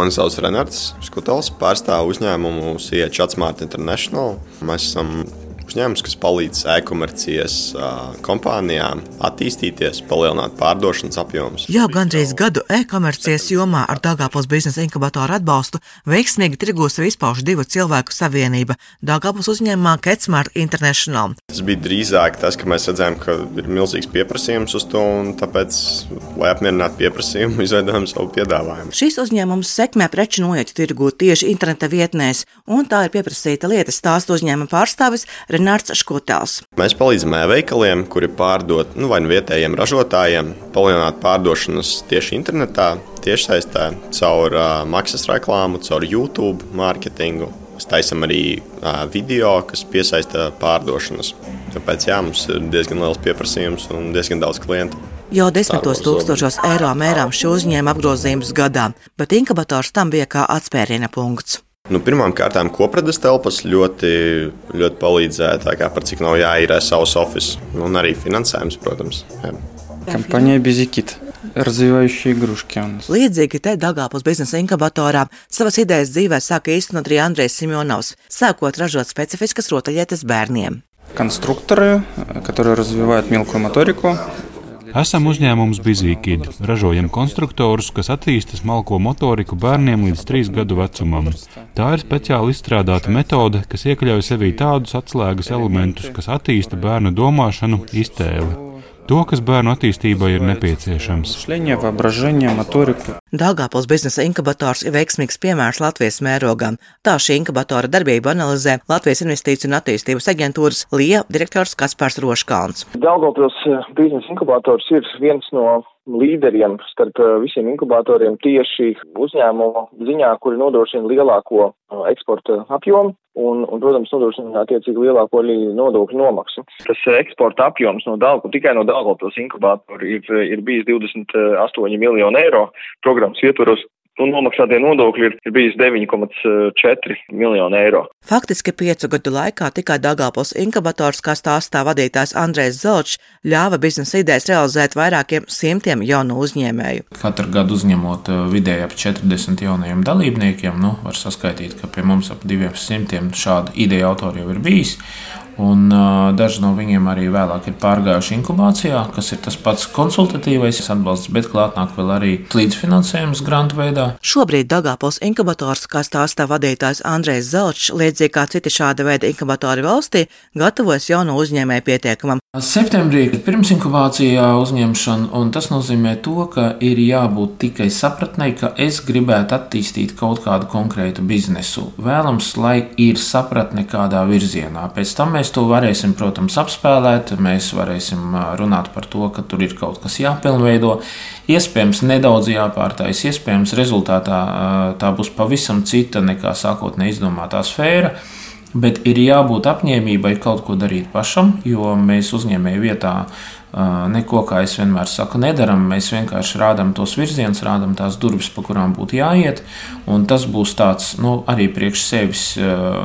Mani sauc Renards Skutels, pārstāvu uzņēmumu Sija Chatsmart International. Mēs esam uzņēmums, kas palīdz e-komercijas kompānijām attīstīties, palielināt pārdošanas apjomus. Jau gandrīz gadu e-komercijas jomā ar Dāngāpils biznesa inkubatoru atbalstu veiksmīgi tirgos sev izpauž divu cilvēku savienība - Dāngāpils uzņēmumā Ketsmart International. Tas bija drīzāk tas, ka mēs redzējām, ka ir milzīgs pieprasījums uz to, un tāpēc, lai apmierinātu pieprasījumu, izveidojām savu piedāvājumu. Šis uzņēmums sekmē preču noietu tirgu tieši interneta vietnēs, un tā ir pieprasīta lieta stāstu uzņēmuma pārstāvis Renārds Škotels. Mēs palīdzam e-veikaliem, kuri pārdod nu, vai nu vietējiem ražotājiem, palielināt pārdošanas tieši internetā, tiešsaistē, caur uh, maksas reklāmu, caur YouTube mārketingu. Mēs taisām arī uh, video, kas piesaista pārdošanas. Tāpēc jā, mums ir diezgan liels pieprasījums un diezgan daudz klientu. Jau desmitos tūkstošos eiro mērām šo uzņēmumu apgrozījumus gadā, bet inkubators tam bija kā atspēriena punkts. Nu, Pirmkārt, kopradas telpas ļoti, ļoti palīdzēja, kā par cik nav jāīrē savs oficiāls un arī finansējums, protams. Jā. Компания Безикит. Развивающие игрушки у нас. Līdzīgi te Dagāpus biznesa inkubatorā savas idejas dzīvē sāka īstenot arī Andrejs Simjonovs, sākot ražot specifiskas rotaļlietas bērniem. Конструкторы, которые развивают мелкую моторику, Esam uzņēmums Bizīkid. Ražojam konstruktorus, kas attīsta smalko motoriku bērniem līdz 3 gadu vecumam. Tā ir speciāli izstrādāta metode, kas iekļauj sevī tādus atslēgas elementus, kas attīsta bērnu domāšanu, iztēli to, kas bērnu attīstībai ir nepieciešams. Dāngāpils biznesa inkubators ir veiksmīgs piemērs Latvijas mērogam. Tā šī inkubatora darbību analizē Latvijas Investīciju un attīstības aģentūras LIE direktors Kaspars Roškāns. Dāngāpils eh, biznesa inkubators ir viens no līderiem starp eh, visiem inkubatoriem tieši uzņēmumu ziņā, kuri nodrošina lielāko eh, eksporta apjomu un, un protams, nodrošina attiecīgi lielāko arī nodokļu nomaksu. Tas eh, eksporta apjoms no Dāngu, tikai no Dāngopils inkubātora ir, ir bijis 28 miljonu eiro programmas ietvaros, un nomaksātie nodokļi ir, ir bijis 9,4 miljoni eiro. Faktiski piecu gadu laikā tikai Dagāpils inkubators, kā stāstā vadītājs Andrejs Zelčs, ļāva biznesa idejas realizēt vairākiem simtiem jaunu uzņēmēju. Katru gadu uzņemot eh, vidēji ap 40 jaunajiem dalībniekiem, nu, var saskaitīt, ka pie mums ap 200 šādu ideju autori jau ir bijis. Un, uh, daži no viņiem arī vēlāk ir pārgājuši inkubācijā, kas ir tas pats konsultatīvais atbalsts, bet klāt nāk vēl arī līdzfinansējums grantu veidā. Šobrīd Dagāpils inkubators, kā stāstā vadītājs Andrejs Zelčs, līdzīgi kā citi šāda veida inkubatori valstī, gatavojas jaunu uzņēmēju pieteikumam. Septembrī ir pirms inkubācijā uzņemšana, un tas nozīmē to, ka ir jābūt tikai sapratnei, ka es gribētu attīstīt kaut kādu konkrētu biznesu. Vēlams, lai ir sapratne kādā virzienā. Pēc tam Mēs to varēsim, protams, apspēlēt, mēs varēsim runāt par to, ka tur ir kaut kas jāpilnveido. Iespējams, nedaudz jāpārtais, iespējams, rezultātā tā būs pavisam cita nekā sākotnēji izdomātā sfēra. Bet ir jābūt apņēmībai kaut ko darīt pašam, jo mēs uzņēmēju vietā neko, kā es vienmēr saku, nedaram. Mēs vienkārši rādām tos virzienus, rādām tās durvis, pa kurām būtu jāiet. Un tas būs tāds nu, arī priekš sevis,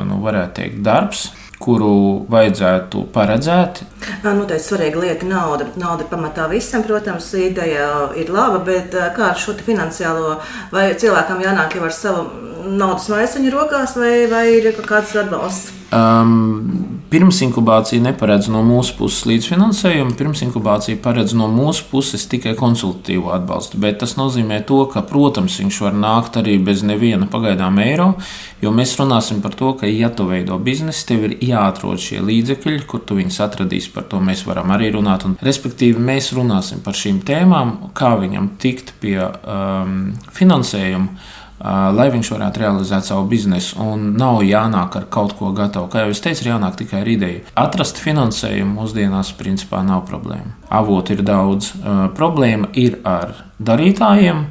nu, varētu teikt, darbs kuru vajadzētu paredzēt. Noteikti svarīga lieta - nauda. Nauda pamatā visam, protams, ideja ir laba, bet kā ar šo finansiālo, vai cilvēkam jānāk jau ar savu naudas maisiņu rokās, vai, vai ir kāds atbalsts? Um, Pirms inkubācija neparedz no mūsu puses līdzfinansējumu, pirms inkubācija paredz no mūsu puses tikai konsultatīvo atbalstu. Bet tas nozīmē, to, ka, protams, viņš var nākt arī bez neviena pagaidām eiro, jo mēs runāsim par to, ka, ja tu veido biznesu, tev ir jāatrod šie līdzekļi, kur tu viņus atradīsi. Par to mēs varam arī runāt. Un, respektīvi, mēs runāsim par šīm tēmām, kā viņam tikt pie um, finansējuma lai viņš varētu realizēt savu biznesu. Un nav jānāk ar kaut ko gatavu. Kā jau es teicu, ir jānāk tikai ar ideju. Atrast finansējumu mūsdienās principā nav problēma. Avotu ir daudz. Problēma ir ar darītājiem.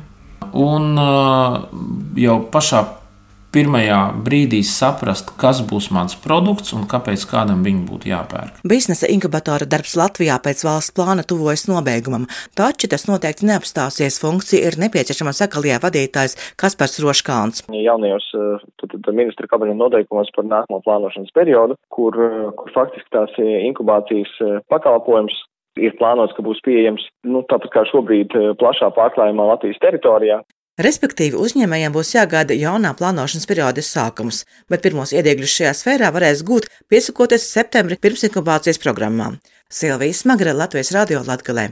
Un jau pašā pirmajā brīdī saprast, kas būs mans produkts un kāpēc kādam viņu būtu jāpērk. Biznesa inkubatora darbs Latvijā pēc valsts plāna tuvojas nobeigumam, taču tas noteikti neapstāsies. Funkcija ir nepieciešama sakalijā vadītājs Kaspars Roškāns. Jaunajos tad, tad ministra kabineta noteikumos par nākamo plānošanas periodu, kur, kur faktiski tās inkubācijas pakalpojums ir plānots, ka būs pieejams nu, tāpat kā šobrīd plašā pārklājumā Latvijas teritorijā. Respektīvi, uzņēmējiem būs jāgaida jaunā plānošanas perioda sākums, bet pirmos iedīgļus šajā sfērā varēs gūt piesakoties septembra pirmsinkubācijas programmām. Silvijas Smagre Latvijas Radio Latgalē.